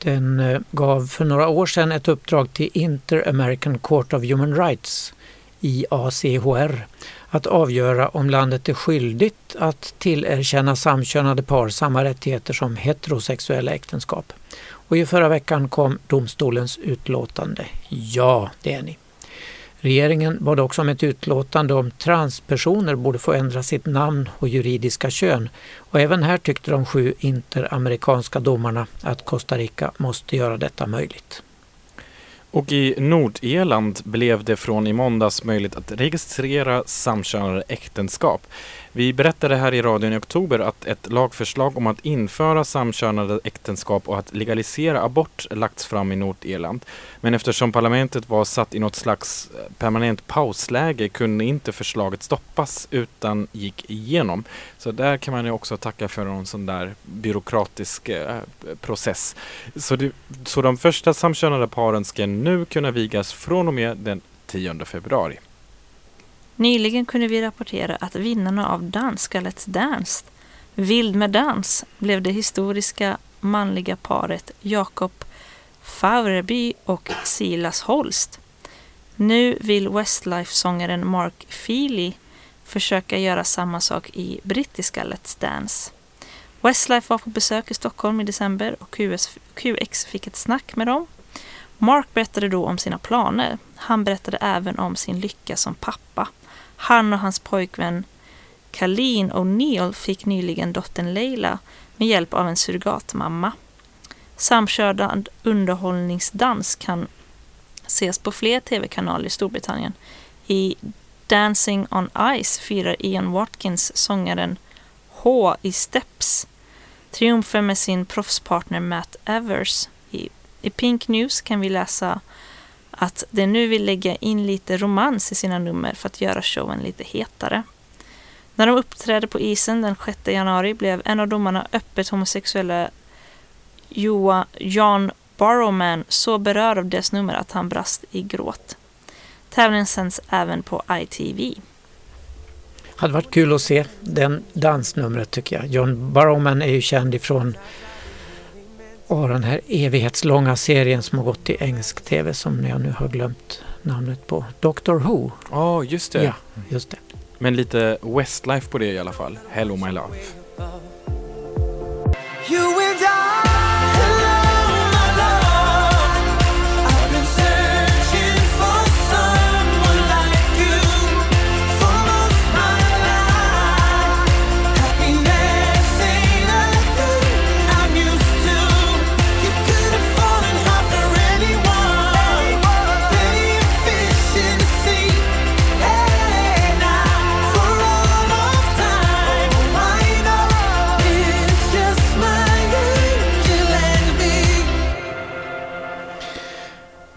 [SPEAKER 4] Den eh, gav för några år sedan ett uppdrag till Inter-American Court of Human Rights, IACHR, att avgöra om landet är skyldigt att tillerkänna samkönade par samma rättigheter som heterosexuella äktenskap. Och i förra veckan kom domstolens utlåtande. Ja, det är ni. Regeringen bad också om ett utlåtande om transpersoner borde få ändra sitt namn och juridiska kön. Och även här tyckte de sju interamerikanska domarna att Costa Rica måste göra detta möjligt.
[SPEAKER 3] Och i Nordirland blev det från i måndags möjligt att registrera samkönade äktenskap. Vi berättade här i radion i oktober att ett lagförslag om att införa samkönade äktenskap och att legalisera abort lagts fram i Nordirland. Men eftersom parlamentet var satt i något slags eh, permanent pausläge kunde inte förslaget stoppas utan gick igenom. Så där kan man ju också tacka för en sån där byråkratisk eh, process. Så, det, så de första samkönade paren ska nu kunna vigas från och med den 10 februari.
[SPEAKER 2] Nyligen kunde vi rapportera att vinnarna av danska Let's Dance, Vild med dans, blev det historiska manliga paret Jakob Faureby och Silas Holst. Nu vill Westlife-sångaren Mark Feely försöka göra samma sak i brittiska Let's Dance. Westlife var på besök i Stockholm i december och QS, QX fick ett snack med dem. Mark berättade då om sina planer. Han berättade även om sin lycka som pappa. Han och hans pojkvän Colleen O'Neill fick nyligen dottern Leila med hjälp av en surrogatmamma. Samkörd underhållningsdans kan ses på fler tv-kanaler i Storbritannien. I Dancing on Ice firar Ian Watkins sångaren H i Steps triumfer med sin proffspartner Matt Evers. I, Pink News kan vi läsa att de nu vill lägga in lite romans i sina nummer för att göra showen lite hetare. När de uppträdde på isen den 6 januari blev en av domarna öppet homosexuella Joa, Jan Barrowman så berörd av deras nummer att han brast i gråt. Tävlingen sänds även på ITV.
[SPEAKER 4] Hade varit kul att se den dansnumret tycker jag. John Barrowman är ju känd ifrån och den här evighetslånga serien som har gått i engelsk tv som jag nu har glömt namnet på. Doctor Who.
[SPEAKER 3] Ja, just det.
[SPEAKER 4] Ja, just det.
[SPEAKER 3] Men lite Westlife på det i alla fall. Hello my love.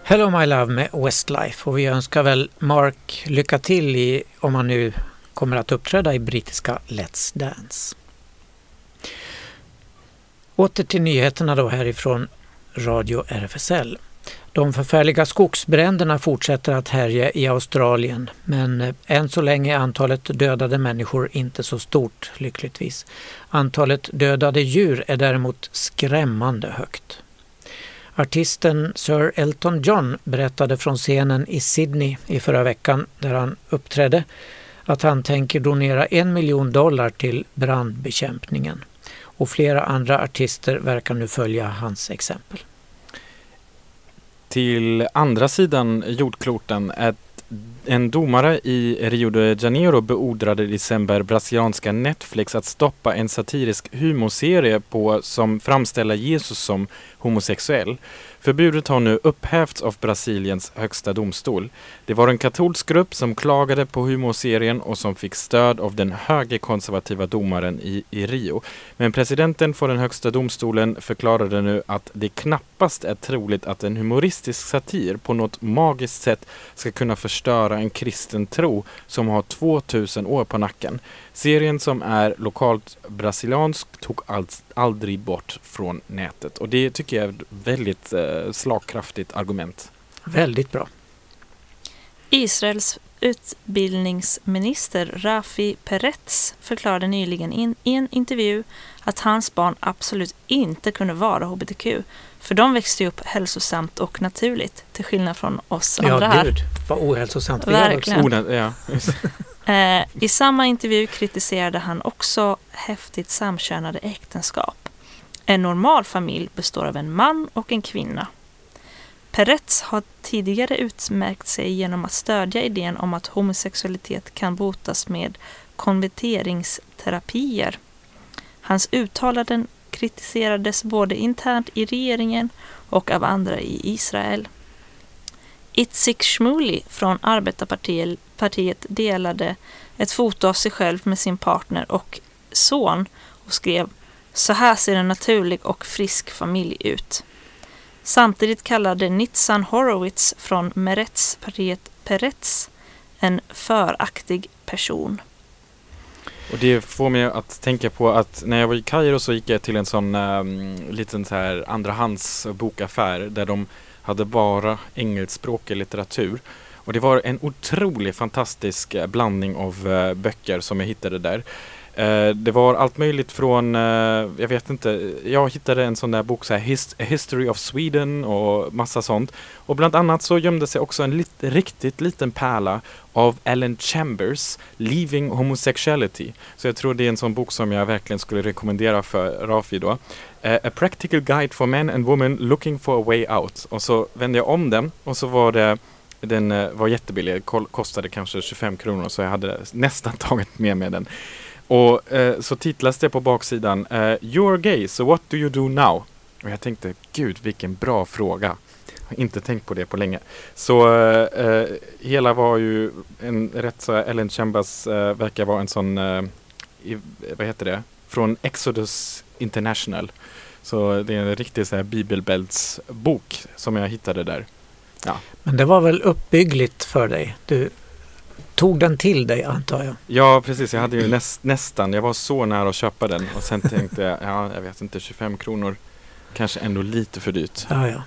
[SPEAKER 6] Hello My Love
[SPEAKER 4] med Westlife och vi önskar väl Mark lycka till i, om han nu kommer att uppträda i brittiska Let's Dance. Åter till nyheterna då härifrån Radio RFSL. De förfärliga skogsbränderna fortsätter att härja i Australien men eh, än så länge är antalet dödade människor inte så stort, lyckligtvis. Antalet dödade djur är däremot skrämmande högt. Artisten Sir Elton John berättade från scenen i Sydney i förra veckan där han uppträdde att han tänker donera en miljon dollar till brandbekämpningen. Och flera andra artister verkar nu följa hans exempel.
[SPEAKER 3] Till andra sidan jordkloten, ett, en domare i Rio de Janeiro beordrade i december brasilianska Netflix att stoppa en satirisk humorserie på, som framställer Jesus som homosexuell. Förbudet har nu upphävts av Brasiliens högsta domstol. Det var en katolsk grupp som klagade på humorserien och som fick stöd av den högerkonservativa domaren i, i Rio. Men presidenten för den högsta domstolen förklarade nu att det knappast är troligt att en humoristisk satir på något magiskt sätt ska kunna förstöra en kristen tro som har 2000 år på nacken. Serien som är lokalt brasiliansk tog allt, aldrig bort från nätet och det tycker jag är ett väldigt eh, slagkraftigt argument.
[SPEAKER 4] Väldigt bra.
[SPEAKER 2] Israels utbildningsminister Rafi Peretz förklarade nyligen in, i en intervju att hans barn absolut inte kunde vara hbtq. För de växte upp hälsosamt och naturligt, till skillnad från oss andra
[SPEAKER 4] Ja,
[SPEAKER 2] här.
[SPEAKER 4] gud vad ohälsosamt vi har
[SPEAKER 2] Verkligen.
[SPEAKER 3] Orden, ja.
[SPEAKER 2] Eh, I samma intervju kritiserade han också häftigt samkönade äktenskap. En normal familj består av en man och en kvinna. Peretz har tidigare utmärkt sig genom att stödja idén om att homosexualitet kan botas med konverteringsterapier. Hans uttalanden kritiserades både internt i regeringen och av andra i Israel. Itzik Shmuli från Arbetarpartiet delade ett foto av sig själv med sin partner och son och skrev Så här ser en naturlig och frisk familj ut. Samtidigt kallade Nitzan Horowitz från Meretz-partiet Peretz en föraktig person.
[SPEAKER 3] Och det får mig att tänka på att när jag var i Kairo så gick jag till en sån um, liten så här andrahandsbokaffär där de hade bara engelskspråkig litteratur. Och det var en otrolig fantastisk eh, blandning av eh, böcker som jag hittade där. Eh, det var allt möjligt från, eh, jag vet inte, jag hittade en sån där bok, så här, History of Sweden och massa sånt. Och bland annat så gömde sig också en lit, riktigt liten pärla av Ellen Chambers, Leaving Homosexuality. Så jag tror det är en sån bok som jag verkligen skulle rekommendera för Rafi då. Eh, a Practical Guide for Men and Women Looking for a Way Out. Och så vände jag om den och så var det den var jättebillig, kostade kanske 25 kronor så jag hade nästan tagit med mig den. Och eh, så titlas det på baksidan eh, You're gay, so what do you do now? Och jag tänkte, gud vilken bra fråga. Jag har inte tänkt på det på länge. Så eh, eh, hela var ju en rätt så Ellen Chambers eh, verkar vara en sån, eh, i, vad heter det, från Exodus International. Så det är en riktig så här bibelbältsbok som jag hittade där.
[SPEAKER 4] Men det var väl uppbyggligt för dig? Du tog den till dig antar jag?
[SPEAKER 3] Ja, precis. Jag hade ju näst, nästan, jag var så nära att köpa den och sen tänkte jag, ja, jag vet inte, 25 kronor kanske ändå lite för dyrt.
[SPEAKER 4] Ja, ja.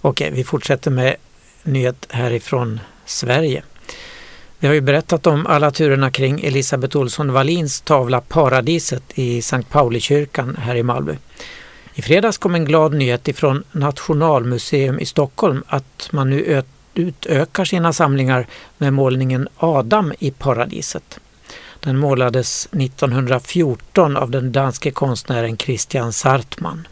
[SPEAKER 4] Okej, vi fortsätter med nyhet härifrån Sverige. Vi har ju berättat om alla turerna kring Elisabeth Olsson Wallins tavla Paradiset i Sankt Paulikyrkan här i Malmö. I fredags kom en glad nyhet ifrån Nationalmuseum i Stockholm att man nu utökar sina samlingar med målningen Adam i paradiset. Den målades 1914 av den danske konstnären Christian Sartman.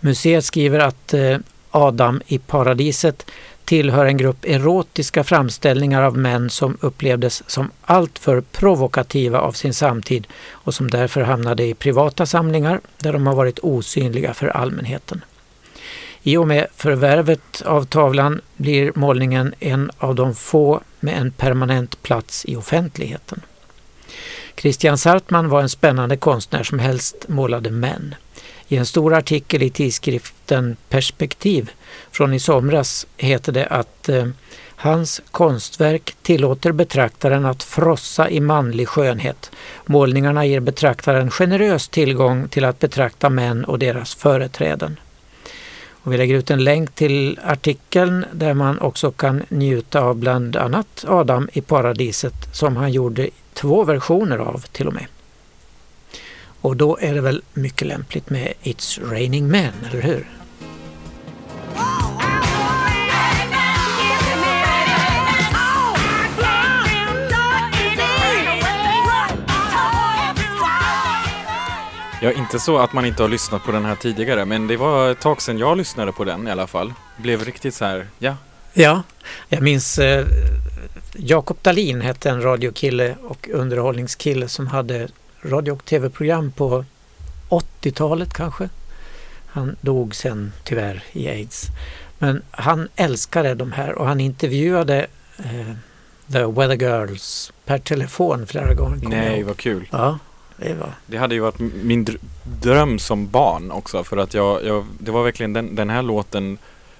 [SPEAKER 4] Museet skriver att eh, Adam i paradiset tillhör en grupp erotiska framställningar av män som upplevdes som alltför provokativa av sin samtid och som därför hamnade i privata samlingar där de har varit osynliga för allmänheten. I och med förvärvet av tavlan blir målningen en av de få med en permanent plats i offentligheten. Christian Sartman var en spännande konstnär som helst målade män. I en stor artikel i tidskriften Perspektiv från i somras heter det att eh, hans konstverk tillåter betraktaren att frossa i manlig skönhet. Målningarna ger betraktaren generös tillgång till att betrakta män och deras företräden. Och vi lägger ut en länk till artikeln där man också kan njuta av bland annat Adam i paradiset som han gjorde två versioner av till och med. Och då är det väl mycket lämpligt med It's raining men, eller hur?
[SPEAKER 3] Ja, inte så att man inte har lyssnat på den här tidigare, men det var ett tag sedan jag lyssnade på den i alla fall. Blev riktigt så här, ja.
[SPEAKER 4] Ja, jag minns eh, Jakob Dalin hette en radiokille och underhållningskille som hade radio och tv-program på 80-talet kanske. Han dog sen tyvärr i aids. Men han älskade de här och han intervjuade eh, The Weather Girls per telefon flera gånger.
[SPEAKER 3] Nej, vad kul.
[SPEAKER 4] Ja, det var.
[SPEAKER 3] Det hade ju varit min dröm som barn också för att jag, jag det var verkligen den, den här låten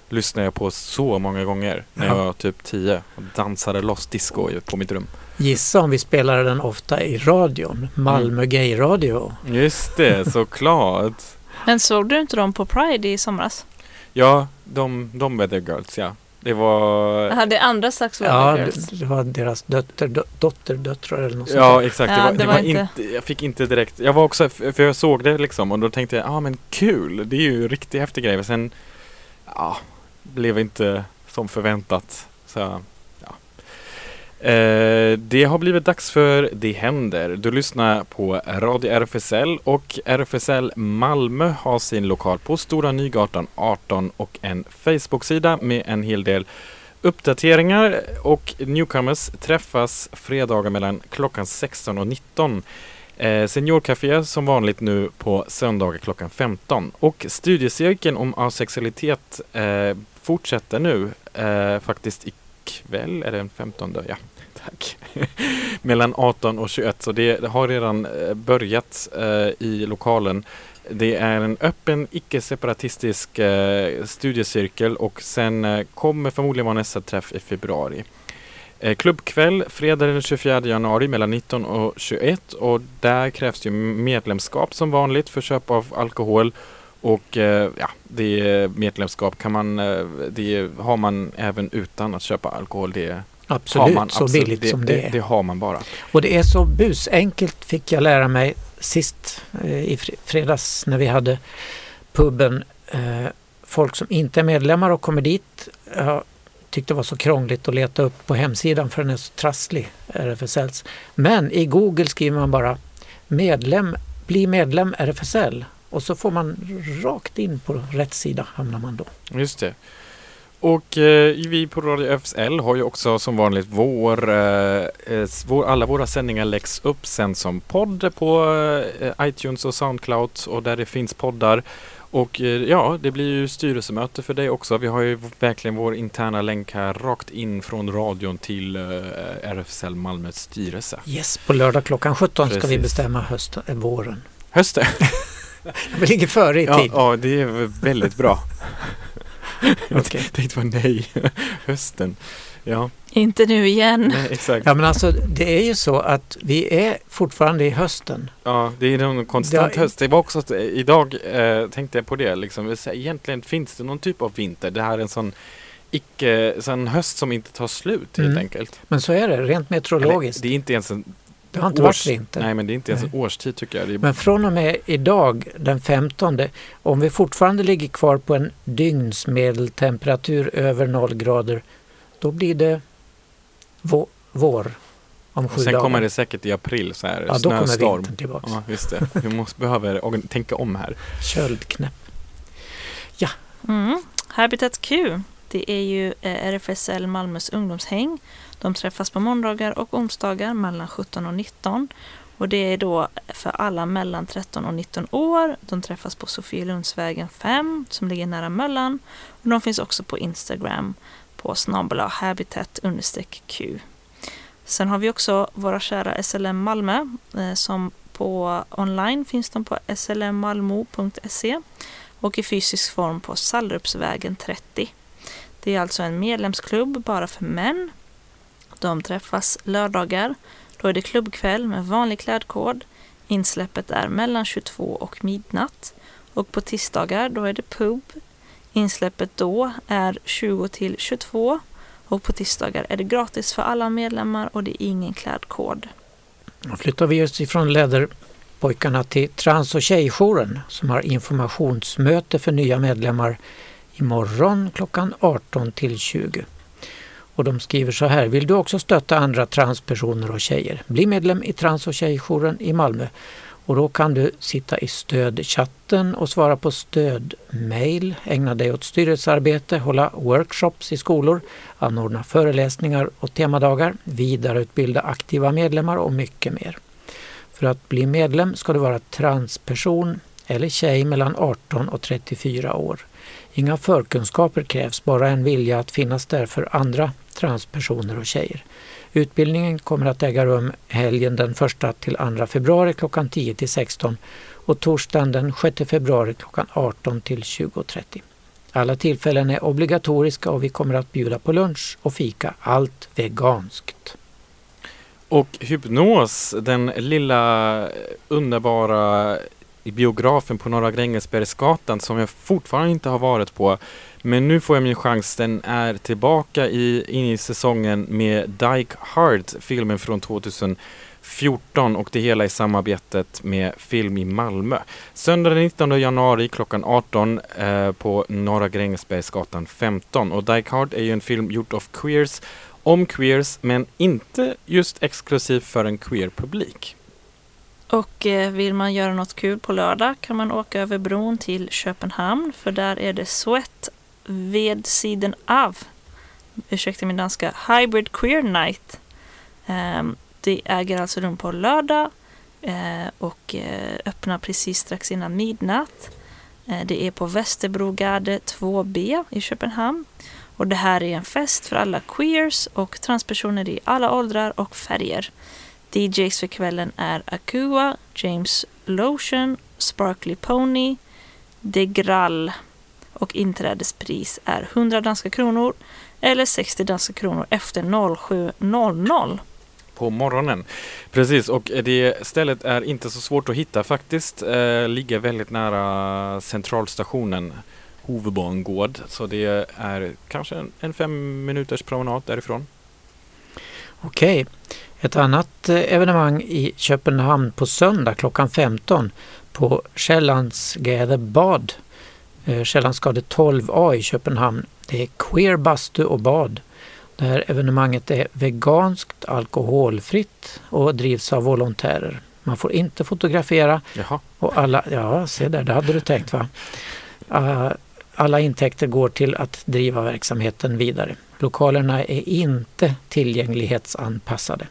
[SPEAKER 3] lyssnade jag på så många gånger när
[SPEAKER 4] Ja.
[SPEAKER 3] jag var typ 10 och dansade loss disco på mitt rum.
[SPEAKER 4] Gissa om vi spelade den ofta i radion. Malmö Gay Radio.
[SPEAKER 3] Just det, såklart.
[SPEAKER 2] Men såg du inte dem på Pride i somras?
[SPEAKER 3] Ja, de, de Weather Girls, ja. Det var...
[SPEAKER 2] Jag hade andra slags
[SPEAKER 4] Ja, det, det var deras dötter, dö, dotter, döttrar eller något sånt
[SPEAKER 3] Ja, exakt.
[SPEAKER 2] Ja,
[SPEAKER 3] det var,
[SPEAKER 2] det
[SPEAKER 3] det
[SPEAKER 2] var
[SPEAKER 3] var
[SPEAKER 2] inte-
[SPEAKER 3] inte... Jag fick inte direkt... Jag var också... För jag såg det liksom och då tänkte jag, ja ah, men kul. Det är ju riktigt häftig grej. Men sen... Ja, blev inte som förväntat. Så. Eh, det har blivit dags för Det händer. Du lyssnar på Radio RFSL och RFSL Malmö har sin lokal på Stora Nygatan 18 och en Facebook-sida med en hel del uppdateringar och newcomers träffas fredagar mellan klockan 16 och 19. Eh, Seniorcafé som vanligt nu på söndagar klockan 15. Och studiecirkeln om asexualitet eh, fortsätter nu eh, faktiskt kväll är det den 15? Ja, tack. mellan 18 och 21, så det har redan eh, börjat eh, i lokalen. Det är en öppen icke-separatistisk eh, studiecirkel och sen eh, kommer förmodligen vara nästa träff i februari. Eh, klubbkväll fredag den 24 januari mellan 19 och 21 och där krävs ju medlemskap som vanligt för köp av alkohol och eh, ja, det medlemskap kan man, eh, det har man även utan att köpa alkohol. Det har
[SPEAKER 4] Absolut,
[SPEAKER 3] man
[SPEAKER 4] så
[SPEAKER 3] absolut.
[SPEAKER 4] billigt
[SPEAKER 3] det,
[SPEAKER 4] som det,
[SPEAKER 3] det,
[SPEAKER 4] är.
[SPEAKER 3] det har man bara.
[SPEAKER 4] Och det är så busenkelt fick jag lära mig sist eh, i fre- fredags när vi hade puben. Folk som inte är medlemmar och kommer dit jag tyckte det var så krångligt att leta upp på hemsidan för den är så trasslig, RFSLs. Men i Google skriver man bara medlem, bli medlem RFSL och så får man rakt in på rätt sida hamnar man då.
[SPEAKER 3] Just det. Och eh, vi på Radio FSL har ju också som vanligt vår, eh, eh, vår, alla våra sändningar läggs upp sen som podd på eh, iTunes och Soundcloud och där det finns poddar. Och eh, ja, det blir ju styrelsemöte för dig också. Vi har ju verkligen vår interna länk här rakt in från radion till eh, RFSL Malmös styrelse.
[SPEAKER 4] Yes, på lördag klockan 17 ska vi
[SPEAKER 3] Precis.
[SPEAKER 4] bestämma hösten, våren.
[SPEAKER 3] Hösten!
[SPEAKER 4] Vi ligger före i
[SPEAKER 3] Ja,
[SPEAKER 4] tid.
[SPEAKER 3] ja, det är väldigt bra. Jag tänkte bara nej, hösten. Ja,
[SPEAKER 2] Inte nu igen.
[SPEAKER 3] nej, exakt.
[SPEAKER 4] Ja men alltså det är ju så att vi är fortfarande i hösten.
[SPEAKER 3] Ja, det är någon konstant
[SPEAKER 4] Ja, i-
[SPEAKER 3] höst. Det var också att eh, idag eh, tänkte jag på det. Liksom. Så Egentligen finns det någon typ av vinter. Det här är en sån icke, sån höst som inte tar slut helt
[SPEAKER 4] Mm.
[SPEAKER 3] enkelt.
[SPEAKER 4] Men så är det rent meteorologiskt.
[SPEAKER 3] Eller, det är inte ens en
[SPEAKER 4] Det har inte
[SPEAKER 3] års-
[SPEAKER 4] varit vinter.
[SPEAKER 3] Nej, men det är inte ens en
[SPEAKER 4] Nej.
[SPEAKER 3] årstid tycker jag. Det är,
[SPEAKER 4] Men från och med idag den 15, om vi fortfarande ligger kvar på en dygnsmedeltemperatur över noll grader, då blir det vå- vår om
[SPEAKER 3] och
[SPEAKER 4] sju
[SPEAKER 3] sen
[SPEAKER 4] dagar.
[SPEAKER 3] kommer det säkert i april så här,
[SPEAKER 4] ja, då kommer
[SPEAKER 3] snöstorm.
[SPEAKER 4] vintern tillbaka.
[SPEAKER 3] Ja, just det. Vi måste behöver tänka om här.
[SPEAKER 4] Köldknäpp.
[SPEAKER 2] Mm. Habitat Q, det är ju eh, RFSL Malmös ungdomshäng. De träffas på måndagar och onsdagar mellan 17 och 19. Och det är då för alla mellan 13 och 19 år. De träffas på Sofielundsvägen 5 som ligger nära Möllan. Och de finns också på Instagram på snabel habitat q. Sen har vi också våra kära SLM Malmö eh, som på online finns de på slmmalmo.se och i fysisk form på Sallrupsvägen 30. Det är alltså en medlemsklubb bara för män. De träffas lördagar. Då är det klubbkväll med vanlig klädkod. Insläppet är mellan 22 och midnatt. Och på tisdagar då är det pub. Insläppet då är 20 till 22. Och på tisdagar är det gratis för alla medlemmar och det är ingen klädkod.
[SPEAKER 4] Då flyttar vi oss ifrån Läderpojkarna till Trans och tjejjouren som har informationsmöte för nya medlemmar imorgon klockan 18 till 20. Och de skriver så här, vill du också stötta andra transpersoner och tjejer? Bli medlem i Trans och tjejjouren i Malmö. Och då kan du sitta i stödchatten och svara på stödmail, ägna dig åt styrelsearbete, hålla workshops i skolor, anordna föreläsningar och temadagar, vidareutbilda aktiva medlemmar och mycket mer. För att bli medlem ska du vara transperson eller tjej mellan 18 och 34 år. Inga förkunskaper krävs, bara en vilja att finnas där för andra transpersoner och tjejer. Utbildningen kommer att äga rum helgen den 1 till 2 februari klockan 10 till 16 och torsdagen den 6 februari klockan 18 till 20.30. Alla tillfällen är obligatoriska och vi kommer att bjuda på lunch och fika, allt veganskt.
[SPEAKER 3] Och Hypnos, den lilla eh, underbara biografen på Norra Grängesbergsgatan som jag fortfarande inte har varit på. Men nu får jag min chans. Den är tillbaka i, in i säsongen med Dyke Hard, filmen från 2014 och det hela i samarbetet med Film i Malmö. Söndag den 19 januari klockan 18 eh, på Norra Grängesbergsgatan 15. Och Dyke Hard är ju en film gjord av queers om queers men inte just exklusivt för en queer-publik.
[SPEAKER 2] Och eh, vill man göra något kul på lördag kan man åka över bron till Köpenhamn för där är det Sweat ved sidan av. Ursäkta min danska. Hybrid Queer Night. Ehm, det äger alltså rum på lördag eh, och eh, öppnar precis strax innan midnatt. Eh, det är på Västerbrogade 2B i Köpenhamn. Och det här är en fest för alla queers och transpersoner i alla åldrar och färger. DJs för kvällen är Akua, James Lotion, Sparkly Pony, Degrall Grall och inträdespris är 100 danska kronor eller 60 danska kronor efter 07.00.
[SPEAKER 3] på morgonen. Precis, och det stället är inte så svårt att hitta faktiskt. Eh, ligger väldigt nära centralstationen Hovbangård. Så det är kanske en, en fem minuters promenad därifrån.
[SPEAKER 4] Okej. Ett annat eh, evenemang i Köpenhamn på söndag klockan 15 på Själlandsgade bad. Eh, Själlandsgade 12A i Köpenhamn. Det är queer bastu och bad. Det här evenemanget är veganskt, alkoholfritt och drivs av volontärer. Man får inte fotografera
[SPEAKER 3] Jaha,
[SPEAKER 4] och alla, ja se där, det hade du tänkt va? Ah, Alla intäkter går till att driva verksamheten vidare. Lokalerna är inte tillgänglighetsanpassade.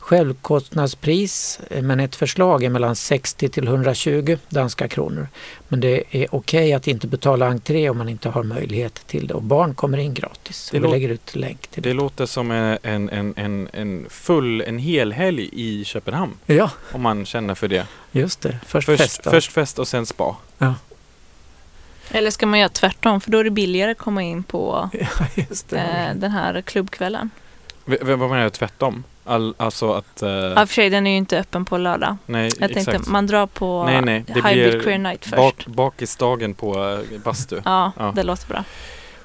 [SPEAKER 4] Självkostnadspris, eh, men ett förslag är mellan 60 till 120 danska kronor. Men det är okej att inte betala entré om man inte har möjlighet till det och barn kommer in gratis.
[SPEAKER 3] Det
[SPEAKER 4] Vi
[SPEAKER 3] låter-
[SPEAKER 4] lägger ut länk till det.
[SPEAKER 3] det låter som en, en, en, en full, en hel helg i Köpenhamn.
[SPEAKER 4] Ja,
[SPEAKER 3] Om man känner för det.
[SPEAKER 4] just det. Först,
[SPEAKER 3] Först
[SPEAKER 4] fest. då.
[SPEAKER 3] först fest och sen spa.
[SPEAKER 4] Ja.
[SPEAKER 2] Eller ska man göra tvärtom? För då är det billigare att komma in på
[SPEAKER 4] Ja, just det.
[SPEAKER 2] eh, den här klubbkvällen.
[SPEAKER 3] V- vad menar du tvärtom? All, alltså att... eh,
[SPEAKER 2] Ja, för sig, den är ju inte öppen på lördag.
[SPEAKER 3] nej,
[SPEAKER 2] Jag tänkte
[SPEAKER 3] exakt.
[SPEAKER 2] man drar på
[SPEAKER 3] Nej, nej, det
[SPEAKER 2] Hybrid
[SPEAKER 3] blir
[SPEAKER 2] Queer Night först.
[SPEAKER 3] Bak, bakisdagen på eh, bastu.
[SPEAKER 2] Ja,
[SPEAKER 3] Ja.
[SPEAKER 2] det låter bra.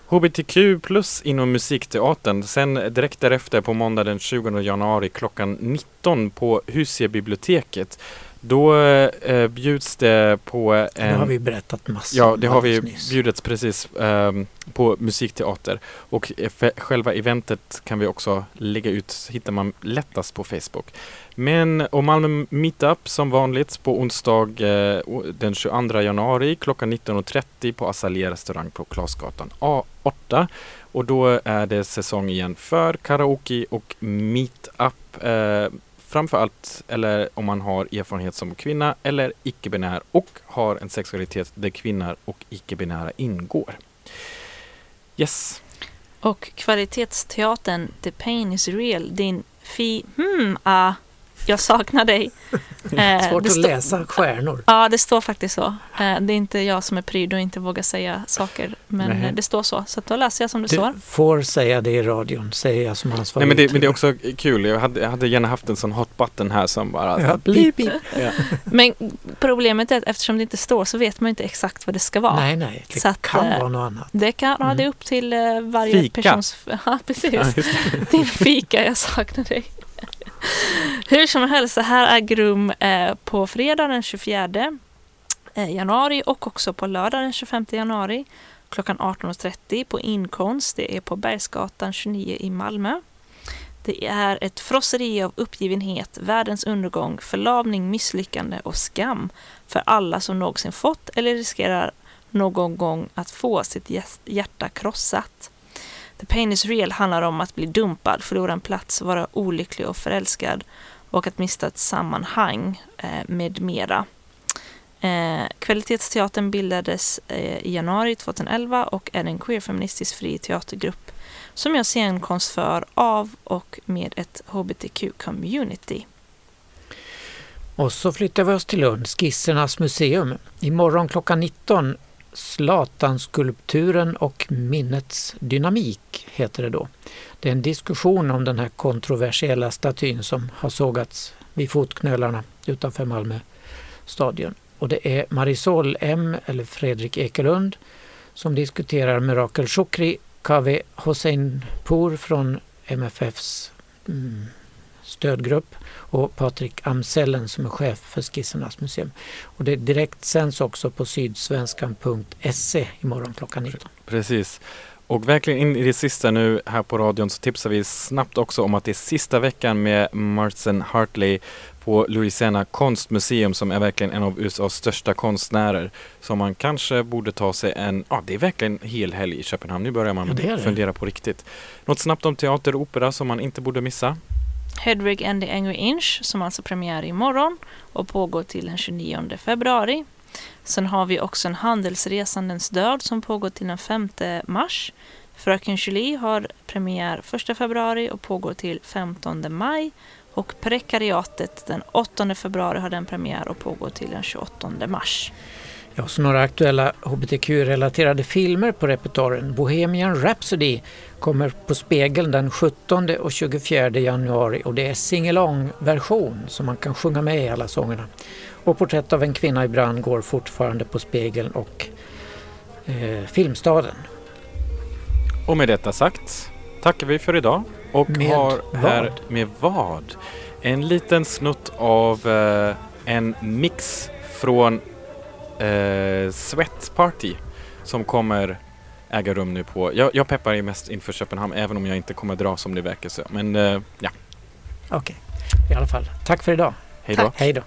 [SPEAKER 3] HBTQ plus inom musikteatern. Sen direkt därefter på måndag den 20 januari klockan 19 på Husiebiblioteket. Då eh, bjuds det på
[SPEAKER 4] det
[SPEAKER 3] en...
[SPEAKER 4] har vi berättat massor
[SPEAKER 3] Ja, det har vi
[SPEAKER 4] nyss.
[SPEAKER 3] bjudits precis ehm, på musikteater. Och eh, själva eventet kan vi också lägga ut, hittar man lättast på Facebook. Men och Malmö Meetup som vanligt på onsdag eh, den 22 januari klockan 19.30 på Azalea restaurang på Klasgatan A8. Och då är det säsong igen för karaoke och meetup. Framför allt, eller om man har erfarenhet som kvinna eller icke-binär och har en sexualitet där kvinnor och icke-binära ingår. Yes.
[SPEAKER 2] Och kvalitetsteatern The Pain is Real, din fi... Hmm, ah, jag saknar dig. Eh,
[SPEAKER 4] Svårt att läsa stjärnor.
[SPEAKER 2] Ja, det står faktiskt så. Eh, det är inte jag som är pryd och inte vågar säga saker, men
[SPEAKER 3] Nej.
[SPEAKER 2] det står så. Så då läser jag som det
[SPEAKER 4] Du
[SPEAKER 2] står.
[SPEAKER 4] får säga det i radion, säger jag som ansvarig
[SPEAKER 3] Nej, men, det, men det är också kul. Jag hade, jag hade gärna haft en sån hot button här som bara...
[SPEAKER 4] Ja, blip, blip.
[SPEAKER 3] Ja.
[SPEAKER 2] Men problemet är att eftersom det inte står så vet man inte exakt vad det ska vara.
[SPEAKER 4] Nej, nej, det
[SPEAKER 2] Så att,
[SPEAKER 4] kan
[SPEAKER 2] eh,
[SPEAKER 4] vara något annat.
[SPEAKER 2] Det kan ja,
[SPEAKER 4] Mm.
[SPEAKER 2] det är upp till varje
[SPEAKER 3] Fika.
[SPEAKER 2] persons... Ja, precis.
[SPEAKER 3] Ja.
[SPEAKER 2] Din fika, jag saknar dig. Hur som helst, det här äger rum eh, på fredag den 24 eh, januari och också på lördag den 25 januari klockan 18.30 på Inkonst. Det är på Bergsgatan 29 i Malmö. Det är ett frosseri av uppgivenhet, världens undergång, förlamning, misslyckande och skam för alla som någonsin fått eller riskerar någon gång att få sitt hjärta krossat. The Pain is Real handlar om att bli dumpad, förlora en plats, vara olycklig och förälskad och att mista ett sammanhang eh, med mera. Eh, Kvalitetsteatern bildades eh, i januari 2011 och är en queerfeministisk fri teatergrupp som gör scenkonst för, av och med ett hbtq-community.
[SPEAKER 4] Och så flyttar vi oss till Lund, Skissernas museum. Imorgon klockan 19 Zlatan-skulpturen och minnets dynamik heter det då. Det är en diskussion om den här kontroversiella statyn som har sågats vid fotknölarna utanför Malmö stadion. Och det är Marisol M eller Fredrik Ekelund som diskuterar med Rakel Shukri, Kaveh Hossein-Pour från MFFs mm, stödgrupp och Patrik Amsellen som är chef för Skissernas museum. Och det direkt sänds också på sydsvenskan.se imorgon klockan 19.
[SPEAKER 3] Precis. Och verkligen in i det sista nu här på radion så tipsar vi snabbt också om att det är sista veckan med Martin Hartley på Louisiana konstmuseum som är verkligen en av USAs största konstnärer. Som man kanske borde ta sig en, ja det är verkligen en hel helg i Köpenhamn. Nu börjar man
[SPEAKER 4] Ja, det det.
[SPEAKER 3] fundera på riktigt. Något snabbt om teater och opera som man inte borde missa.
[SPEAKER 2] Hedwig and the Angry Inch som alltså premiär imorgon och pågår till den 29 februari. Sen har vi också en Handelsresandens död som pågår till den 5 mars. Fröken Julie har premiär 1 februari och pågår till 15 maj. Och Prekariatet den 8 februari har den premiär och pågår till den 28 mars.
[SPEAKER 4] Ja, så några aktuella hbtq-relaterade filmer på repertoaren. Bohemian Rhapsody kommer på spegeln den 17 och 24 januari och det är singalong-version så man kan sjunga med i alla sångerna. Och Porträtt av en kvinna i brand går fortfarande på spegeln och eh, Filmstaden.
[SPEAKER 3] Och med detta sagt tackar vi för idag och
[SPEAKER 4] Med
[SPEAKER 3] har här
[SPEAKER 4] vad?
[SPEAKER 3] med vad? En liten snutt av eh, en mix från eh, Sweat Party som kommer äga rum nu på, jag, jag peppar ju mest inför Köpenhamn även om jag inte kommer dra som det verkar så. Men eh, ja,
[SPEAKER 4] Okej, i alla fall. Tack för idag.
[SPEAKER 3] hej då.
[SPEAKER 4] Hej då.